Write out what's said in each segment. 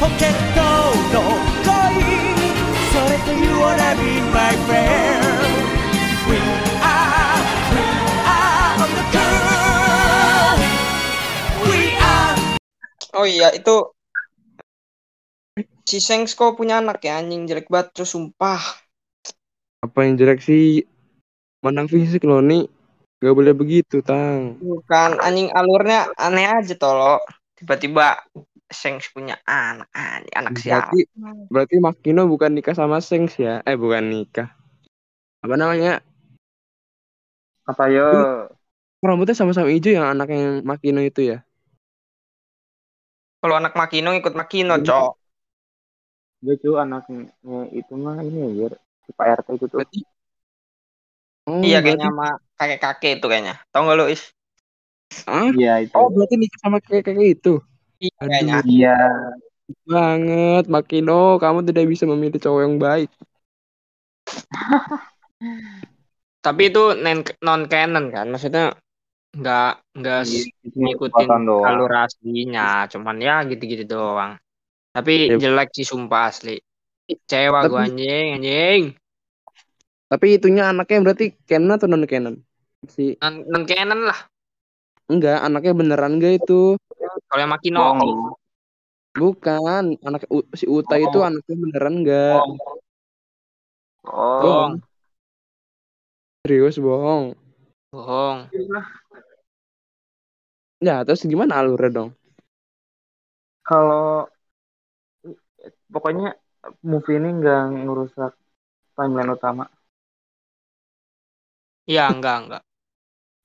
ポケットの恋それと You wanna be my friend We are, we are on the girl We are Oh iya itu si Sengs kok punya anak ya anjing jelek banget terus sumpah. Apa yang jelek sih? Menang fisik loh nih. Gak boleh begitu, Tang. Bukan anjing alurnya aneh aja tolo. Tiba-tiba Sengs punya anak anjing anak siapa? Berarti berarti Makino bukan nikah sama Sengs ya? Eh bukan nikah. Apa namanya? Apa yo? Rambutnya sama-sama hijau yang anak yang Makino itu ya? Kalau anak Makino ikut Makino, Cok. Dia tuh anaknya itu mah ini ya, si Pak RT itu tuh. Berarti Oh, iya berarti- kayaknya sama kakek-kakek itu kayaknya. Tahu nggak lu, Is? Hah? Iya itu. Oh, berarti nikah sama kayak-kayak itu. Iya kayaknya. Iya. Banget, Makino, kamu tidak bisa memilih cowok yang baik. Tapi itu non canon kan, maksudnya nggak nggak s- ngikutin alur aslinya, cuman ya gitu-gitu doang. Tapi Ya. jelek sih sumpah asli. Gua Tapi- anjing, anjing. Tapi itunya anaknya berarti canon atau non canon? Si Non, non canon lah. enggak, anaknya beneran enggak itu? Kalau yang Makino, Bohong. Bukan, anak U- si Uta itu anaknya beneran enggak? Oh. bohong, Serius bohong. bohong. Ya, terus gimana alurnya dong? Kalau pokoknya movie ini nggak ngerusak timeline utama. Iya, enggak, enggak.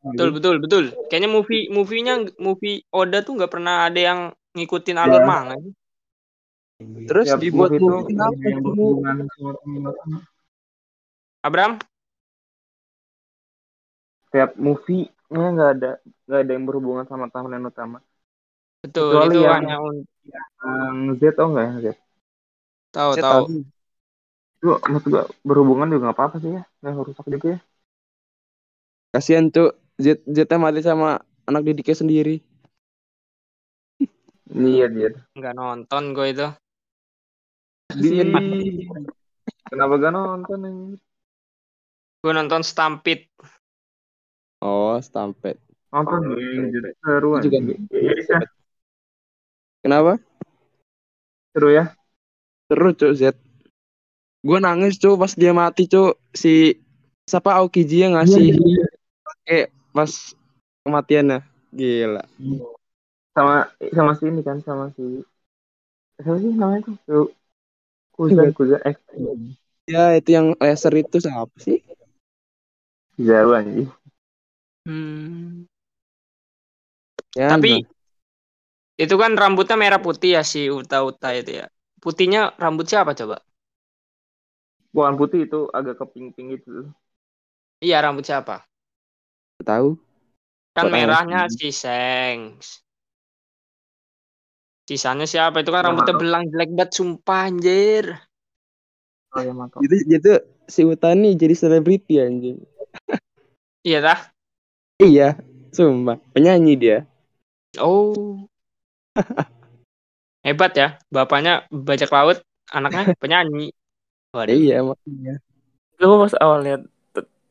Betul, betul, betul. Kayaknya movie movie-nya movie Oda tuh nggak pernah ada yang ngikutin alur Ya. manga. Terus Tiap dibuat movie itu movie kenapa yang tuh? berhubungan sama timeline utama. Abram? Tiap movie-nya nggak ada nggak ada yang berhubungan sama timeline utama. Betul, Kecuali itu yang- hanya Yang Z oh enggak ya Z? tahu tahu. Itu maksud gua berhubungan juga nggak apa-apa sih ya, nggak ngerusak juga ya. Kasihan, Cuk. Z Z mati sama anak didiknya sendiri. Iya dia. Nggak nonton gue itu. Kasihan. Kenapa gak nonton ini? Gue nonton Stampede. Oh, Stampede. Nonton anjir. seru juga. Iya, iya. Kenapa? seru ya. Seru, Cuk, Z. Gue nangis, Cuk, pas dia mati, Cuk. Si siapa Aokiji yang ngasih kayak pas kematiannya. Gila. Sama sama si ini kan sama si siapa sih namanya tuh? Tuh. Kuza Kuza eh Ya, itu yang laser itu siapa sih? Zaru anjir. Hmm. Ya, Tapi itu kan rambutnya merah putih ya si Uta Uta itu ya. Putihnya rambut siapa coba? Bukan putih itu agak ke pink-pink gitu. Iya rambut siapa? Tahu. Kan Buat merahnya si Sengs. Sisanya siapa? Itu kan rambutnya belang jelek banget sumpah anjir. Oh ya. Itu itu si Utani jadi selebriti anjing. Iya tah? Iya, sumpah. Penyanyi dia. Oh. Hebat ya. Bapaknya bajak laut, anaknya penyanyi. Waduh. Iya, makanya. gue pas awal lihat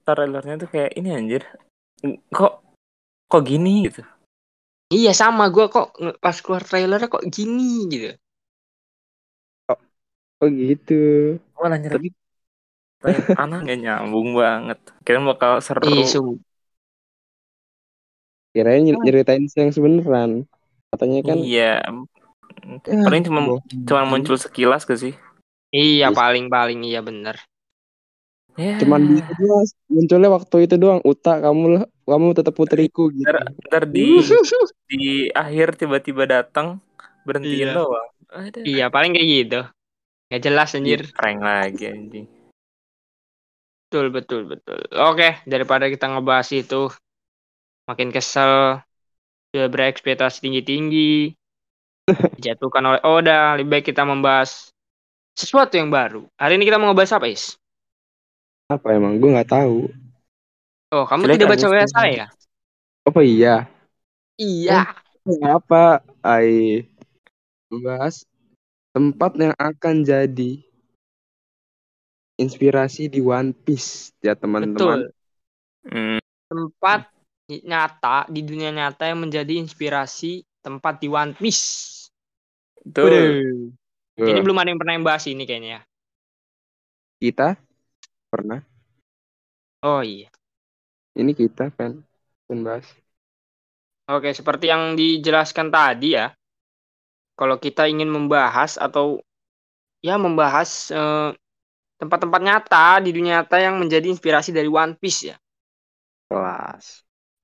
trailernya tuh kayak ini anjir kok kok gini gitu Iya sama gua kok pas keluar trailernya kok gini gitu. Oh gitu. gue nanya Tapi- anak gak nyambung banget kira bakal seru sum- Kirain ny- nyeritain yang sebeneran. Katanya kan iya Ya, paling cuma cuma muncul sekilas gak sih Iya Yes. paling-paling iya bener. Ya cuman doang. Munculnya waktu itu doang. Uta kamu lah, kamu tetap putriku gitu. ntar, ntar di di akhir tiba-tiba datang berhentiin Iya. doang Aduh. Iya paling kayak gitu. Gak jelas anjir. prank lagi anjing Betul betul betul. Oke daripada kita ngebahas itu makin kesel. Sudah berekspektasi tinggi-tinggi. Dijatuhkan oleh Oda. Lebih baik kita membahas sesuatu yang baru. Hari ini kita mau ngebahas apa Is? Apa emang? Gue nggak tahu. Oh kamu Jelek tidak baca WA saya? Apa iya? Iya. Apa? Ai. Bahas tempat yang akan jadi inspirasi di One Piece ya teman-teman. Betul. Hmm, Tempat nyata di dunia nyata yang menjadi inspirasi tempat di One Piece. betul. Waduh. Ini Tuh, belum ada yang pernah yang bahas ini kayaknya. ya. kita pernah. Oh iya. Ini kita kan kan bahas. Oke, seperti yang dijelaskan tadi ya. Kalau kita ingin membahas atau ya membahas eh, tempat-tempat nyata di dunia nyata yang menjadi inspirasi dari One Piece ya. Kelas.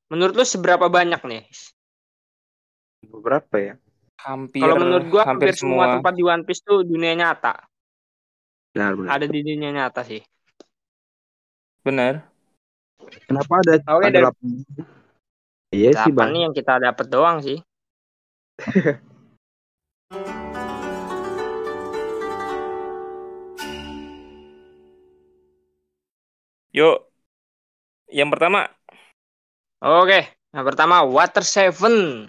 Menurut lu seberapa banyak nih? Beberapa ya? Hampir Kalau menurut gua hampir, hampir semua tempat di One Piece tuh dunia nyata. Benar, benar. Ada di dunia nyata sih. Benar. Kenapa ada Oke, ada dari- delapan? Iya sih, Bang. nih yang kita dapat doang sih. Yuk. Yang pertama, Oke, yang pertama Water Seven.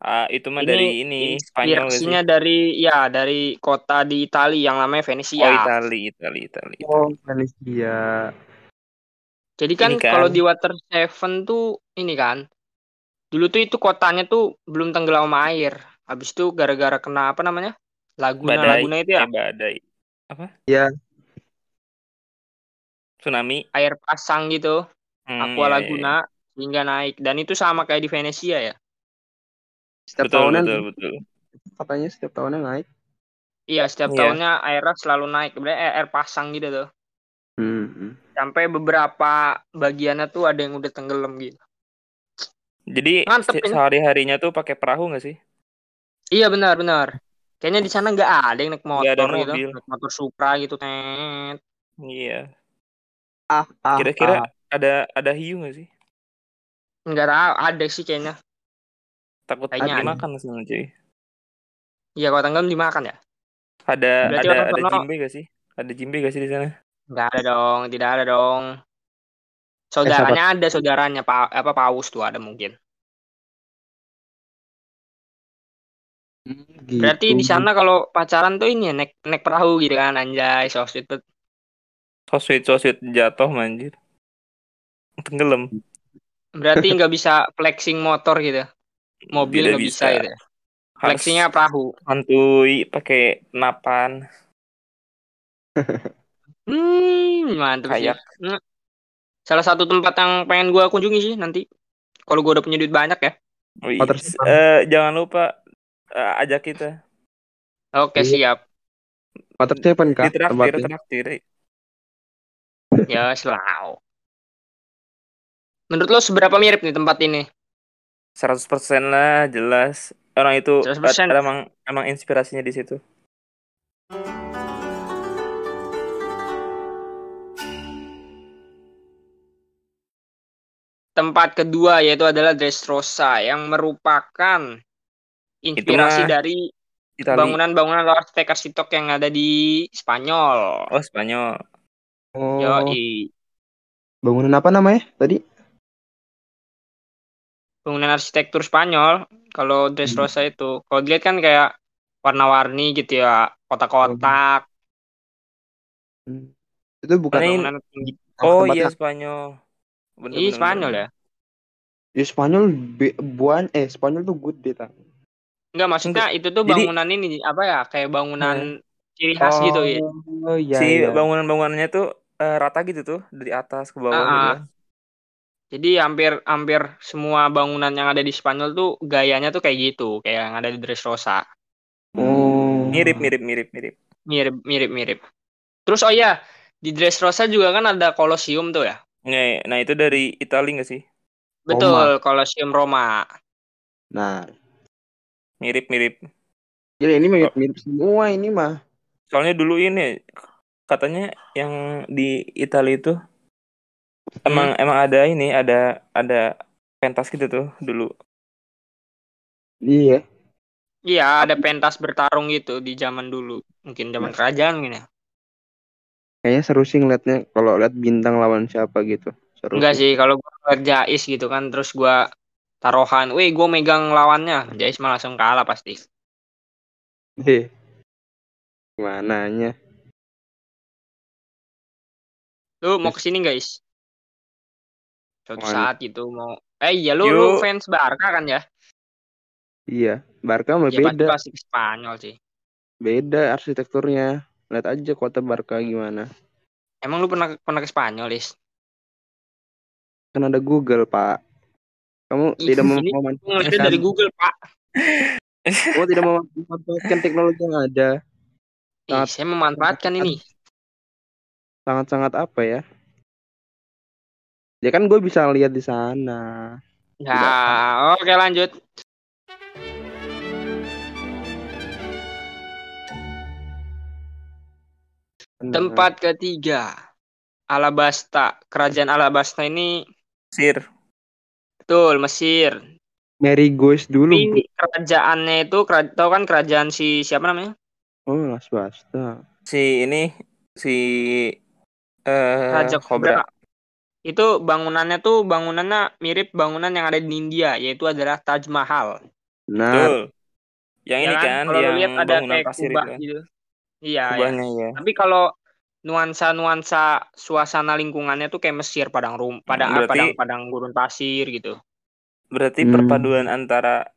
ah, itu mah dari ini Spanyol? Inspirasinya dari ya dari kota di Italia yang namanya Venesia. Oh, Itali, Itali, Itali. Oh, Malaysia. Jadi kan, Ini kan. kalau di Water Seven tuh ini kan. Dulu tuh itu kotanya tuh belum tenggelam sama air. Habis itu gara-gara kena apa namanya? Laguna Badai, Laguna itu ya, eh, badai. Apa? Iya. Tsunami. air pasang gitu, Hmm, Aqua iya, iya, Laguna hingga naik dan itu sama kayak di Venesia ya. Setiap Betul, tahunan betul, betul. katanya setiap tahunnya naik. Iya, setiap Iya. tahunnya airnya selalu naik. Berarti air, air pasang gitu tuh. Hmm. Sampai beberapa bagiannya tuh ada yang udah tenggelam gitu. Jadi Mantep se- ini. sehari-harinya tuh pakai perahu nggak sih? Iya benar-benar. Kayaknya di sana nggak ada yang naik motor Nggak ada gitu, mobil. naik motor Supra gitu. Tet. Iya. Ah, ah, Kira-kira ah. ada ada hiu nggak sih? Nggak tahu, ada sih kayaknya. Takut Kayaknya ada. dimakan sama cuy. Iya, kalau tenggelam dimakan ya? Ada Berarti ada ada jimbe gak sih? Ada jimbe gak sih di sana? Nggak ada dong, tidak ada dong. Saudaranya ada, saudaranya pa, apa paus tuh ada mungkin. Hmm, Berarti di gitu. sana kalau pacaran tuh ini ya naik naik perahu gitu kan anjay, so sweet banget. So sweet, so sweet jatuh manjir. Tenggelam. Berarti nggak bisa flexing motor gitu. Mobil nggak bisa, gitu. ya. Flexingnya perahu. hantui pakai napan Hmm, mantep sih. kayak Hmm. Salah satu tempat yang pengen gua kunjungi sih nanti. Kalau gua udah punya duit banyak ya. Wih, eh, jangan lupa eh, ajak kita Oke, Iya. siap. Water Seven kah? di traktir tempatnya? traktir Ya, selalu. Menurut lo seberapa mirip nih tempat ini? 100% lah jelas orang itu 100%. ada emang emang inspirasinya di situ Tempat kedua yaitu adalah Dressrosa yang merupakan inspirasi dari Itali. bangunan-bangunan arsitek arsitek yang ada di Spanyol. oh Spanyol. Oh, Yoi. bangunan apa namanya tadi? bangunan arsitektur Spanyol kalau Dressrosa itu. Kalau dilihat kan kayak warna-warni gitu ya kotak-kotak. Hmm. Itu bukan bangunan tinggi. Oh iya Spanyol bener, Ih, bener, Spanyol bener. ya Ya Spanyol buan eh Spanyol tuh good deh tak. enggak maksudnya itu tuh Jadi- bangunan ini apa ya kayak bangunan ciri khas gitu ya Oh iya. si iya. bangunan-bangunannya tuh eh, rata gitu tuh dari atas ke bawah Ah, gitu ah. kan. jadi hampir hampir semua bangunan yang ada di Spanyol tuh gayanya tuh kayak gitu kayak yang ada di Dressrosa Oh. mirip mirip mirip mirip mirip mirip mirip terus oh ya di Dressrosa juga kan ada Colosseum tuh ya nah, nah itu dari Italia nggak sih betul Colosseum Roma Nah, mirip mirip ya ini mirip, mirip semua ini mah. soalnya dulu ini katanya yang di Italia itu emang emang ada ini ada ada pentas gitu tuh dulu Iya. Iya, ada pentas bertarung gitu di zaman dulu. Mungkin zaman kerajaan mungkin ya. Kayaknya seru sih ngeliatnya kalau lihat bintang lawan siapa gitu. Seru Enggak sih, kalau gua ngeliat Jais gitu kan, terus gua taruhan, weh gua megang lawannya. Jais mah langsung kalah pasti. Heh. Mananya? Lu mau ke sini guys? Suatu Mana? saat gitu mau. Eh iya lu lu fans Barca kan ya? Iya, Barca mah Ya beda, pasti Spanyol sih. beda arsitekturnya. Lihat aja kota Barca gimana. Emang lu pernah pernah ke Spanyol, Is? Kan ada Google, Pak. Kamu Ih, tidak mau ngeliatnya dari Google, Pak. kamu tidak mau memanfaatkan teknologi yang ada. Ih, Sangat- saya memanfaatkan ini. Sangat-sangat apa ya? Ya kan gue bisa lihat di sana. Ya, oke lanjut. Tempat ketiga. Alabasta. Kerajaan Alabasta ini Sir. betul Mesir. Mary Goes dulu. Ini kerajaannya itu kera- tau kan kerajaan si siapa namanya? Oh, Las Basta. Si ini si eh Raja Cobra. Cobra. Itu bangunannya tuh bangunannya mirip bangunan yang ada di India, yaitu adalah Taj Mahal. Nah, Betul. Yang Ya ini kan, Kalau lu yang lihat ada bangunan kayak pasir itu kubah kan. gitu. Iya, ya. Kubahnya ya. Tapi kalau nuansa-nuansa suasana lingkungannya tuh kayak Mesir, padang rum, padang Berarti- padang padang gurun pasir gitu. Berarti Hmm. perpaduan antara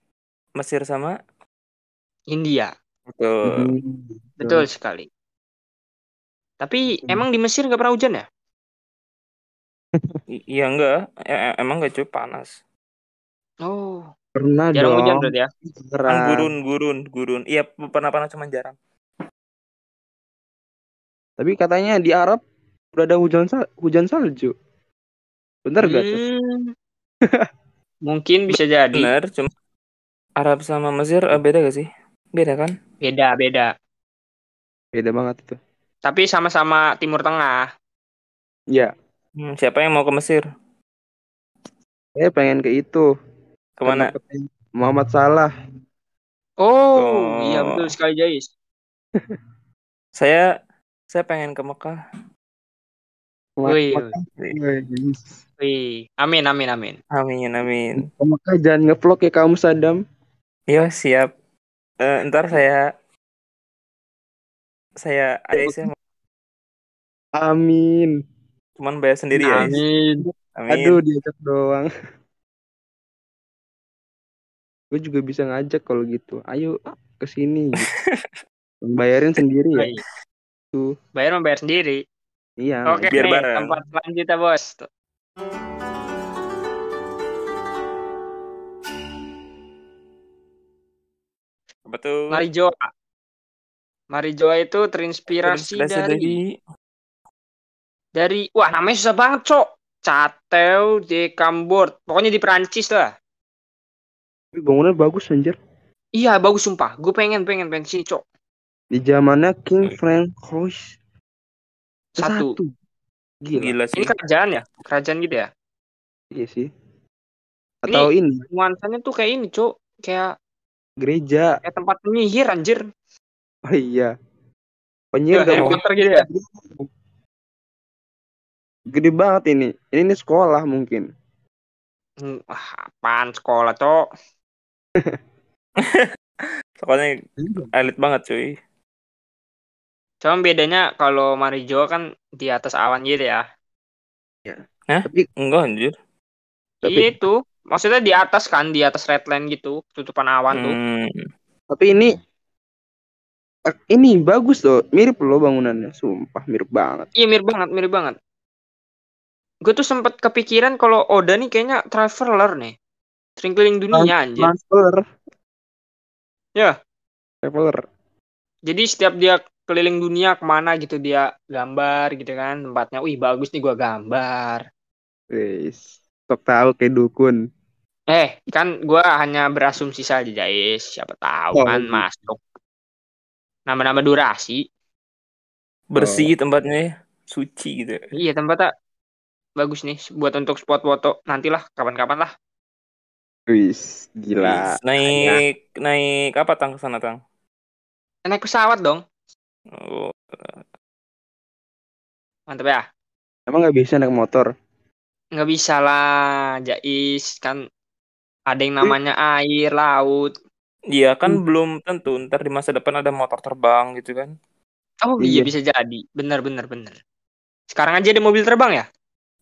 Mesir sama India. betul. hmm, Betul sekali. Tapi emang di Mesir nggak pernah hujan ya? Iya enggak, E- e- emang enggak cuy panas. Oh, pernah jarang dong. hujan berarti ya? Cerah. gurun, gurun, gurun. Iya, pernah panas cuma jarang. Tapi katanya di Arab udah ada hujan sal hujan salju. Bener gak tuh? Hmm. Mungkin bisa jadi. Bener, cuma Arab sama Mesir eh, beda gak sih? Beda kan? Beda, beda. Beda banget itu. Tapi sama-sama Timur Tengah. Ya, Hmm, siapa yang mau ke Mesir? saya pengen ke itu. Ke mana? Muhammad Salah. Oh, iya Oh. betul sekali Jais. Saya saya pengen ke Mekah. Wih. Wih, wih. Amin, amin, amin. Amin, amin. Ke Mekah jangan ngevlog ya kamu Sadam. Yo, siap. Eh, ntar saya saya ada saya Amin. cuman bayar sendiri ya. Is. Amin. Amin. Aduh diajak doang. Gue juga bisa ngajak kalau gitu. Ayo ke sini gitu. Bayarin sendiri ya. Tuh. Bayar membayar sendiri. Iya. Oke, biar nih, bareng. tempat selanjutnya, Bos. Tuh. Apa tuh? Marijoa. Marijoa itu terinspirasi, Terinspirasi dari, dari dari wah namanya susah banget, Cok. Chateau de Cambord. Pokoknya di Perancis lah. Tapi bangunan bagus anjir. Iya, bagus sumpah. Gue pengen pengen pengen sini, Cok. Di zamannya King Francois Satu. satu. Gila. gila sih. Ini kerajaan ya? Kerajaan gitu ya? Iya sih. Atau ini Nuansanya tuh kayak ini, Cok. Kayak gereja. kayak tempat penyihir anjir. Oh iya. Penyihir Harry gak Potter gitu ya? Gede banget ini. Ini, ini sekolah mungkin. Hmm, Wah, apaan sekolah, Cok? Soalnya elit banget cuy. Cuma bedanya kalau Marijoa kan di atas awan gitu ya. Tapi Enggak anjir. Tapi- itu. Maksudnya di atas kan, di atas redline gitu, tutupan awan tuh. Hmm. tapi ini eh, ini bagus loh. Mirip loh bangunannya. Sumpah mirip banget. Iya mirip banget, mirip banget. Gue tuh sempet kepikiran kalau Oda nih kayaknya traveler nih. Sering keliling dunia anjir. Traveler. Ya. Traveler. Jadi setiap dia keliling dunia ke mana gitu dia gambar gitu kan tempatnya. Wih bagus nih gua gambar. Wis. Sok tahu kayak dukun. Eh kan gua hanya berasumsi saja guys. Siapa tahu Oh, kan masuk. Nama-nama durasi. Bersih tempatnya ya. Suci gitu. Iya tempatnya bagus nih buat untuk spot foto. Nantilah kapan-kapan lah. Wis. Gila. Wis, Naik naik apa tang ke sana tang? Naik pesawat dong. Oh, Mantap ya. Emang nggak bisa naik motor? nggak bisa lah Jais kan ada yang namanya air laut Iya kan belum tentu ntar di masa depan ada motor terbang gitu kan. Oh iya Iya. bisa jadi. Bener bener bener. Sekarang aja ada mobil terbang ya?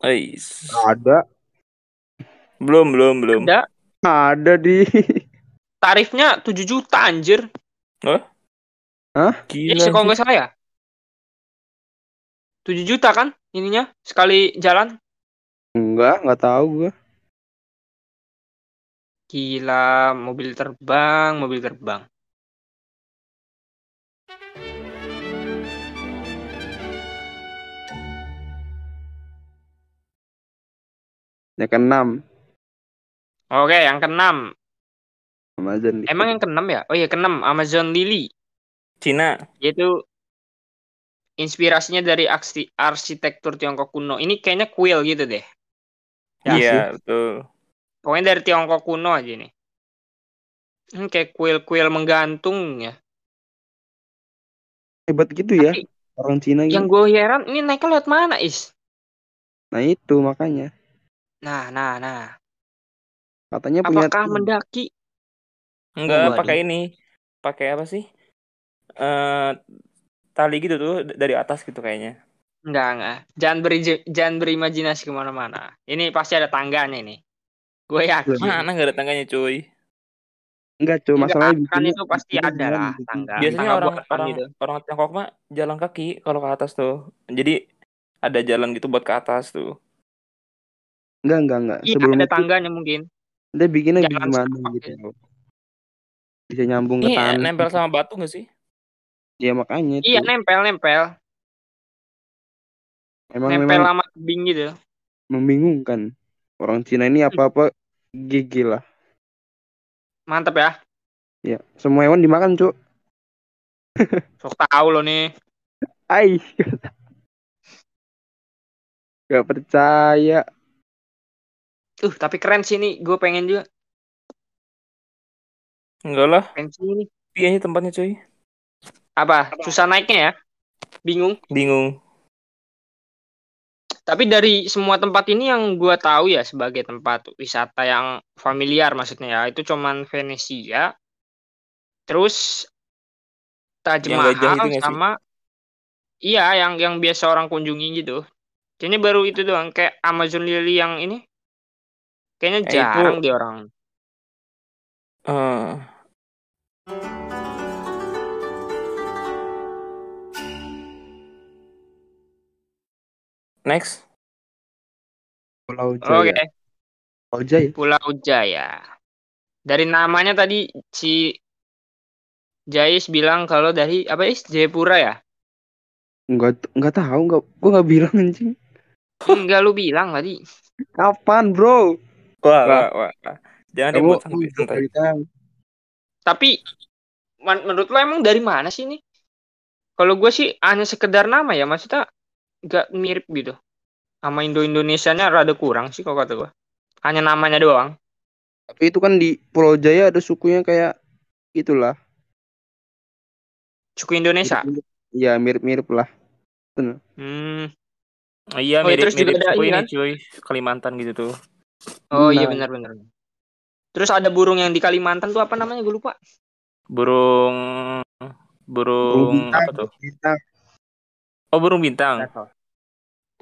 Ais. Ada. Belum, belum, belum. Ada. Ada di. Tarifnya 7 juta anjir. Hah? Hah? Iya Gila. sih kalau sih. nggak salah ya. 7 juta kan ininya sekali jalan. Enggak, enggak tahu gua. Gila, mobil terbang, mobil terbang. Yang keenam. Oke, yang keenam. Amazon. Emang yang keenam ya? Oh iya, keenam Amazon Lily. Cina. Yaitu inspirasinya dari arsi- arsitektur Tiongkok kuno. Ini kayaknya kuil gitu deh. Ya Iya, sih. betul. Pokoknya dari Tiongkok kuno aja nih. Hmm, kayak kuil-kuil menggantung ya. hebat gitu ya Tapi orang Cina yang gitu. gue heran, ini naiknya lewat mana, Is? Nah itu makanya Nah, nah, nah. katanya punya Apakah tim. mendaki? Enggak Oh, pakai ini. Pakai apa sih? Eh tali gitu tuh dari atas gitu kayaknya. Enggak, enggak. Jangan beri jangan berimajinasi ke mana-mana. Ini pasti ada tangganya ini. Gue yakin. Mana nggak ada tangganya, cuy. Enggak cuy, Enggak, masalahnya kan itu pasti ada lah gitu. tangga. Biasanya tangga orang orang gitu. orang Tiongkok mah jalan kaki kalau ke atas tuh. Jadi ada jalan gitu buat ke atas tuh. Enggak, enggak, enggak. Iya, Sebelum ada itu tangganya mungkin. dia bikinnya Jalan gimana gitu. gitu. Bisa nyambung ke Ini tanah. nempel sama batu nggak sih? Iya makanya itu. Iya, nempel, nempel. Emang nempel memang sama tebing gitu. membingungkan. Orang Cina ini apa-apa gigi lah. Mantep ya. Ya, semua hewan dimakan, Cuk. Sok tahu lo nih. Ai. Gak percaya. Uh, tapi keren sih nih. Gue pengen juga. Enggak lah. Pengen sini. Iya ini tempatnya cuy. Apa? Susah naiknya ya? Bingung. Bingung. Tapi dari semua tempat ini yang gue tahu ya sebagai tempat wisata yang familiar maksudnya ya itu cuman Venesia, terus Taj Mahal sama iya yang yang biasa orang kunjungi gitu. Kayaknya baru itu doang kayak Amazon Lily yang ini. Kayaknya Eh, itu- jarang di orang. Eh, next. Pulau Oke, Jaya. Pulau Jaya. Pulau Jaya. Dari namanya tadi si Jais bilang kalau dari apa is Jayapura ya? Enggak enggak tahu, enggak gua enggak bilang anjing. Enggak lu bilang tadi. Kapan, Bro? Wah, Wah. wah, wah. Jangan ribut santai. Tapi menurut lo emang dari mana sih ini? Kalau gue sih hanya sekedar nama ya, maksudnya nggak mirip gitu. Sama Indo-Indonesianya rada kurang sih kalau kata gue. Hanya namanya doang. Tapi itu kan di Pulau Jaya ada sukunya kayak itulah. Suku Indonesia. Iya, mirip-mirip lah. Hmm. Iya, Oh, iya, mirip terus juga mirip ada suku ini ini kan? cuy. Kalimantan gitu tuh. Oh iya Nah. benar-benar. Terus ada burung yang di Kalimantan tuh apa namanya? Gue lupa. Burung burung bintang, apa tuh? bintang. Oh, burung bintang.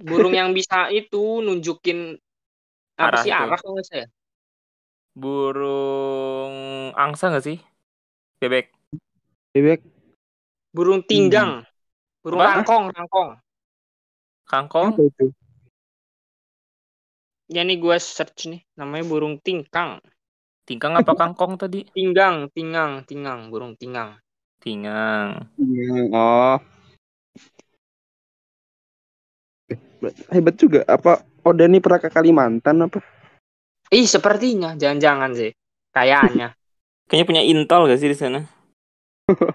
Burung yang bisa itu nunjukin apa Arah sih arah kalau saya? Burung angsa nggak sih? Bebek. Bebek. Burung tinggang. Burung Apa? rangkong, rangkong. Kangkong. Apa itu? Ya nih gue search nih, namanya burung tingkang. Tingkang apa kangkong tadi? Tinggang, tingang, tingang, burung tingang. Tingang. Iya, Oh. Hebat juga. Apa Oda ini pernah ke Kalimantan apa? Ih, sepertinya, jangan-jangan sih. Kayaknya. Kayaknya punya intel gak sih di sana?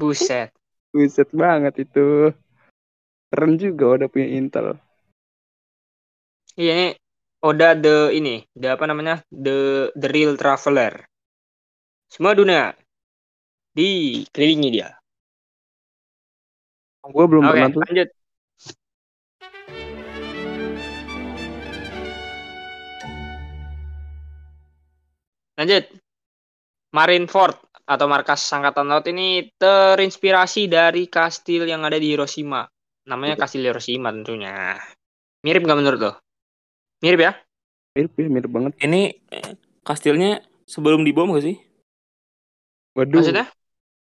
Buset. Buset banget itu. Keren juga Oda punya Intel. Iya ini Oda the ini, the apa namanya? The the real traveler. Semua dunia dikelilingi dia. Gue belum Oke, pernah tuh. lanjut. Lanjut. Marineford atau markas angkatan laut ini terinspirasi dari kastil yang ada di Hiroshima. Namanya kastil Hiroshima tentunya. Mirip nggak menurut lo? Mirip ya? Mirip, ya, mirip banget. Ini kastilnya sebelum dibom gak sih? Waduh. Maksudnya?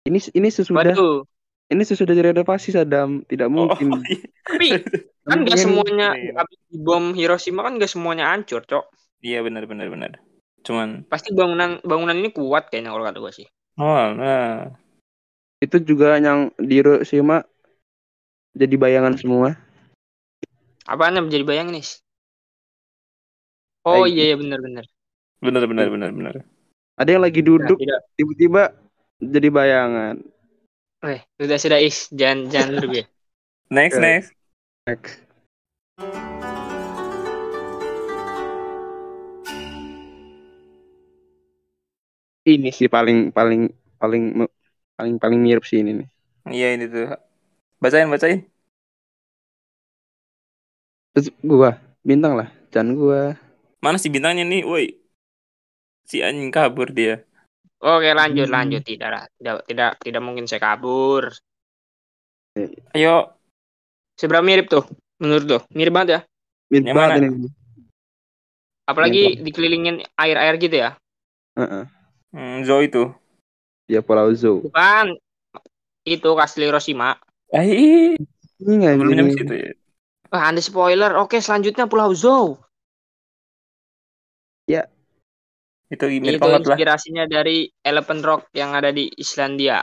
Ini ini sesudah Waduh. ini sesudah direnovasi Sadam. Tidak mungkin. Oh, iya. Tapi kan nggak Mungkin- semuanya Iya. habis dibom Hiroshima kan nggak semuanya hancur, cok. Iya benar benar benar. Cuman Pasti bangunan bangunan ini kuat kayaknya kalau kata gue sih. oh nah Itu juga yang di Hiroshima jadi bayangan semua. Apaan yang menjadi bayang nih? Oh iya iya benar-benar. benar benar benar benar. Ada yang lagi duduk tiba-tiba jadi bayangan. Eh, sudah sudah is jangan jangan lebih. Next Oke. next. Next. Ini sih paling paling paling paling paling mirip sih ini nih. Iya ini tuh. Bacain bacain. Terus gua bintang lah, jangan gua. Mana si bintangnya nih, woi? Si anjing kabur dia. Oke lanjut Hmm. lanjut tidak lah. tidak tidak tidak mungkin saya kabur. Ayo, Seberapa mirip tuh menurut lo? Mirip banget ya. Mirip Yang banget mana? ini. Apalagi dikelilingin air-air gitu ya. Heeh. Hmm, Zo itu. Ya Pulau Zoo. Bukan itu kastil Hiroshima. Ih, Ini gini. situ ya. Wah, anda spoiler. Oke, selanjutnya Pulau Zou. Itu mirip Itu banget lah. inspirasinya dari Elephant Rock yang ada di Islandia.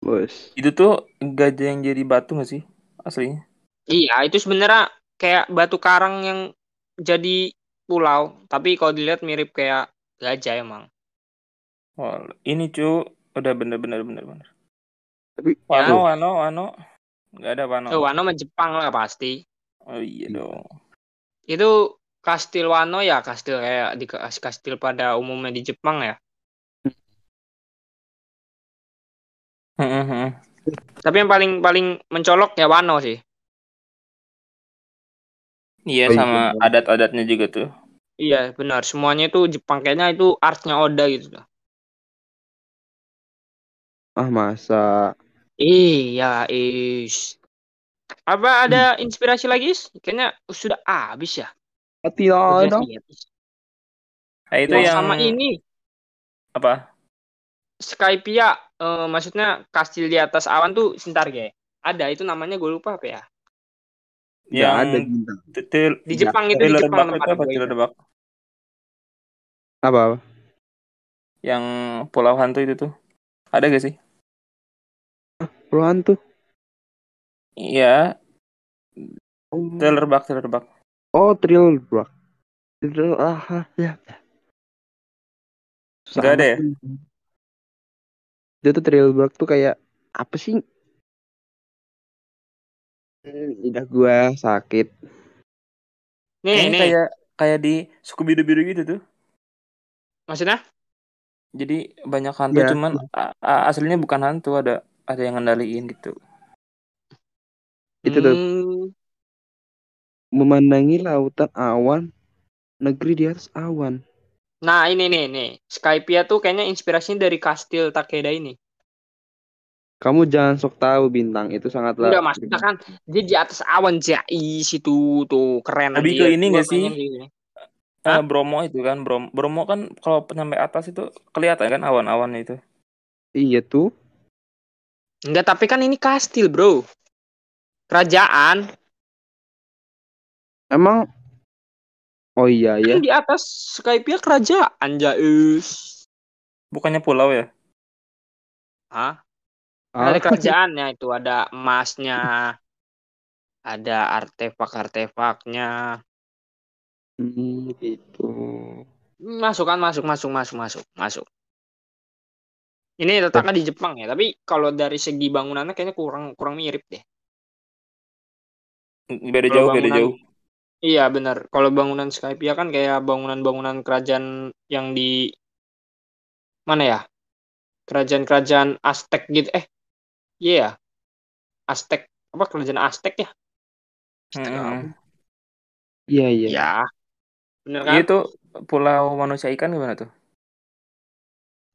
Bos. Itu tuh gajah yang jadi batu gak sih aslinya? Iya, itu sebenarnya kayak batu karang yang jadi pulau, tapi kalau dilihat mirip kayak gajah emang. Oh, ini cu udah bener-bener bener-bener. Tapi Wano, Wano, Wano. Gak ada Wano. Oh, Wano mah Jepang lah pasti. Oh iya dong. Itu kastil Wano ya, kastil kayak di kastil pada umumnya di Jepang ya. Heeh, Tapi yang paling paling mencolok ya Wano sih. Iya Oh, iya, sama adat-adatnya juga tuh. Iya, benar. Semuanya itu Jepang kayaknya itu artnya Oda gitu. Ah masa Iya, is. Apa ada inspirasi lagi? Is? Kayaknya sudah habis ya. tidak ada. Nah, itu Oh, yang sama ini apa? Skypia, eh, maksudnya kastil di atas awan tuh sebentar ya. Ada itu namanya gue lupa apa ya. Yang ada Di Jepang itu di Jepang itu tempat. Bug? Apa? apa? Yang Pulau Hantu itu tuh. Ada gak sih? Pulau hantu. Iya, Oh, Thriller Bug, Thriller Bug. oh thrill bro. Thrill ah ya. Susah Nggak ada ya? Dia tuh thrill bug tuh kayak apa sih? Hmm, Lidah gua sakit. Nih, Ini nih. kayak kayak di Scooby Doo gitu tuh. Maksudnya? Jadi banyak hantu Ya. cuman a- a- aslinya bukan hantu, ada ada yang ngendaliin gitu. Itu tuh. Hmm, Memandangi lautan awan, negeri di atas awan. Nah, ini nih, nih. Skypia tuh kayaknya inspirasinya dari kastil Takeda ini. Kamu jangan sok tahu bintang itu sangatlah. Enggak, maksudnya kan dia di atas awan jais itu tuh keren Lebih ke ini nggak sih? Hah? Bromo itu kan, Bromo, Bromo kan kalau nyampe atas itu kelihatan kan awan-awan itu. Iya tuh. Enggak, tapi kan ini kastil, bro. Kerajaan. Emang Oh iya ya. Kan di atas Skypia kerajaan, jais. Bukannya pulau ya? Hah? Ah, Ada kerajaannya itu, ada emasnya. Ada artefak-artefaknya. hmm, gitu. Masuk kan, masuk, masuk, masuk, masuk, masuk. Ini letaknya di Jepang ya, tapi kalau dari segi bangunannya kayaknya kurang kurang mirip deh. Beda jauh, beda bangunan- jauh. Iya benar. Kalau bangunan Skypia kan kayak bangunan-bangunan kerajaan yang di mana ya? Kerajaan-kerajaan Aztec gitu. Eh, iya. Aztec apa kerajaan Aztec ya? Iya iya. Ya. Bener kan? Iya itu pulau manusia ikan gimana tuh?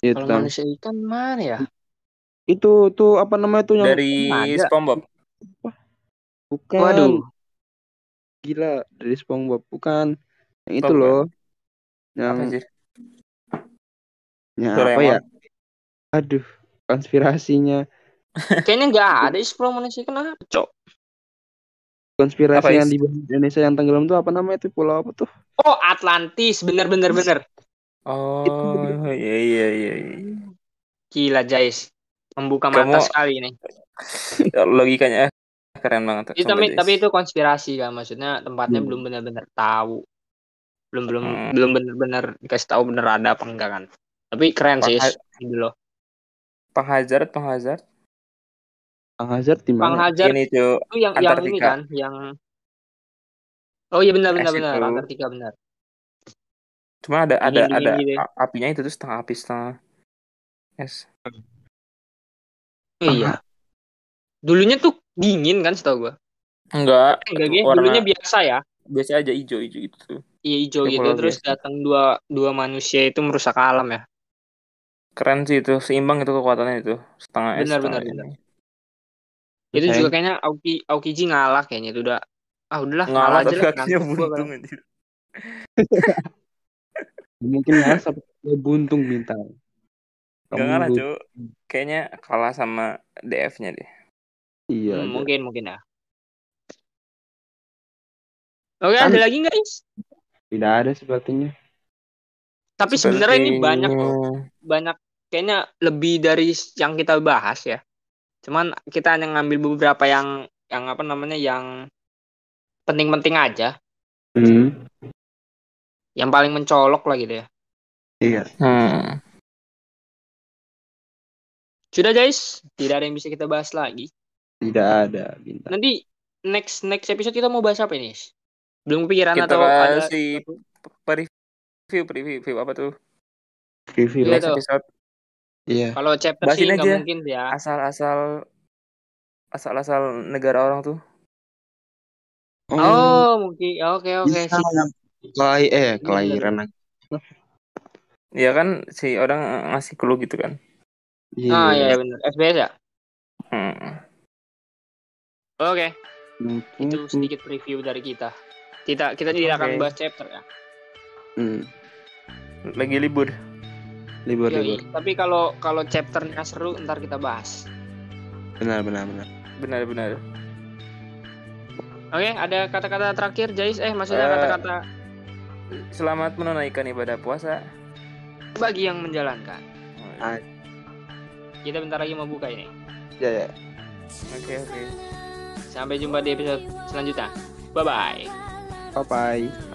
Itu, Kalau manusia ikan mana ya? itu tuh apa namanya tuh yang Dari ada. SpongeBob. bukan Waduh. gila dari SpongeBob bukan yang itu Bukan. loh Apa yang sih? yang apa ya aduh konspirasinya Kayaknya nggak ada explore manusia ikan apa, Cok? konspirasi Apa, yang di Indonesia yang tenggelam tuh apa namanya itu pulau apa tuh Oh, Atlantis. Bener, bener, bener. Oh, iya iya iya. iya. Gila, Jais. Membuka Kamu- mata sekali nih. Logikanya keren banget. Itu, tapi, Jais. tapi itu konspirasi kan. Maksudnya tempatnya Hmm. belum benar-benar tahu. Belum belum Hmm. belum benar-benar dikasih tahu bener ada apa enggak kan. Tapi keren sih. Gitu loh. Pang Hazard, Pang Hazard. Bang Hazard di Bang mana Hajar Ini tuh itu yang yang ini Antartika. kan, yang Oh iya benar benar benar. Antartika benar. Cuma ada ada Dingin-dingin ada gitu a- apinya itu tuh setengah api setengah es. Oh, iya. Dulunya tuh dingin kan setahu gua. Enggak, Enggak itu Ge. warna dulunya biasa ya. biasa aja hijau-hijau itu tuh. Iya hijau gitu terus biasa. datang dua dua manusia itu merusak alam ya. Keren sih itu, seimbang itu kekuatannya itu. Setengah es, Benar, setengah benar, ini. Itu juga kayaknya Aoki Aokiji ngalah kayaknya itu udah ah udahlah Ngalah aja tapi lah, kakinya buntung. mungkin nggak sampai buntung bintang Enggak Kamu ngalah, bu- Cuk. Kayaknya kalah sama DF-nya deh. iya Hmm, mungkin mungkin ya. Oke, Kan- ada lagi nggak, Is? tidak ada sepertinya Tapi sebenarnya ini banyak loh. banyak kayaknya lebih dari yang kita bahas ya. Cuman kita hanya ngambil beberapa yang yang apa namanya yang penting-penting aja, hmm. Yang paling mencolok lah gitu ya. iya Hmm. Sudah guys, tidak ada yang bisa kita bahas lagi. tidak ada bintang Nanti next next episode kita mau bahas apa ini? Belum kepikiran Kita atau ada kasih preview, preview, preview apa tuh? review Iya, Next tuh. episode iya kalau chapter Bahasin sih nggak mungkin ya. asal-asal asal-asal negara orang tuh. Oh, mungkin. Oke, oke. bisa siap. Kelai eh Bener, kelahiran Ya kan si orang ngasih clue gitu kan. iya Ah, iya benar. SBS ya? Hmm. Oke, Mungkin- itu sedikit preview dari kita. Kita kita tidak akan Oke. bahas chapter ya. hmm. Lagi libur. libur Yoi. libur Tapi kalau kalau chapternya seru ntar kita bahas. benar benar benar Benar-benar. Oke, ada kata-kata terakhir, Jais? Eh, maksudnya Eh, kata-kata Selamat menunaikan ibadah puasa. bagi yang menjalankan. Ah. Kita bentar lagi mau buka ini. ya ya Oke oke. Sampai jumpa di episode selanjutnya. Bye bye. bye bye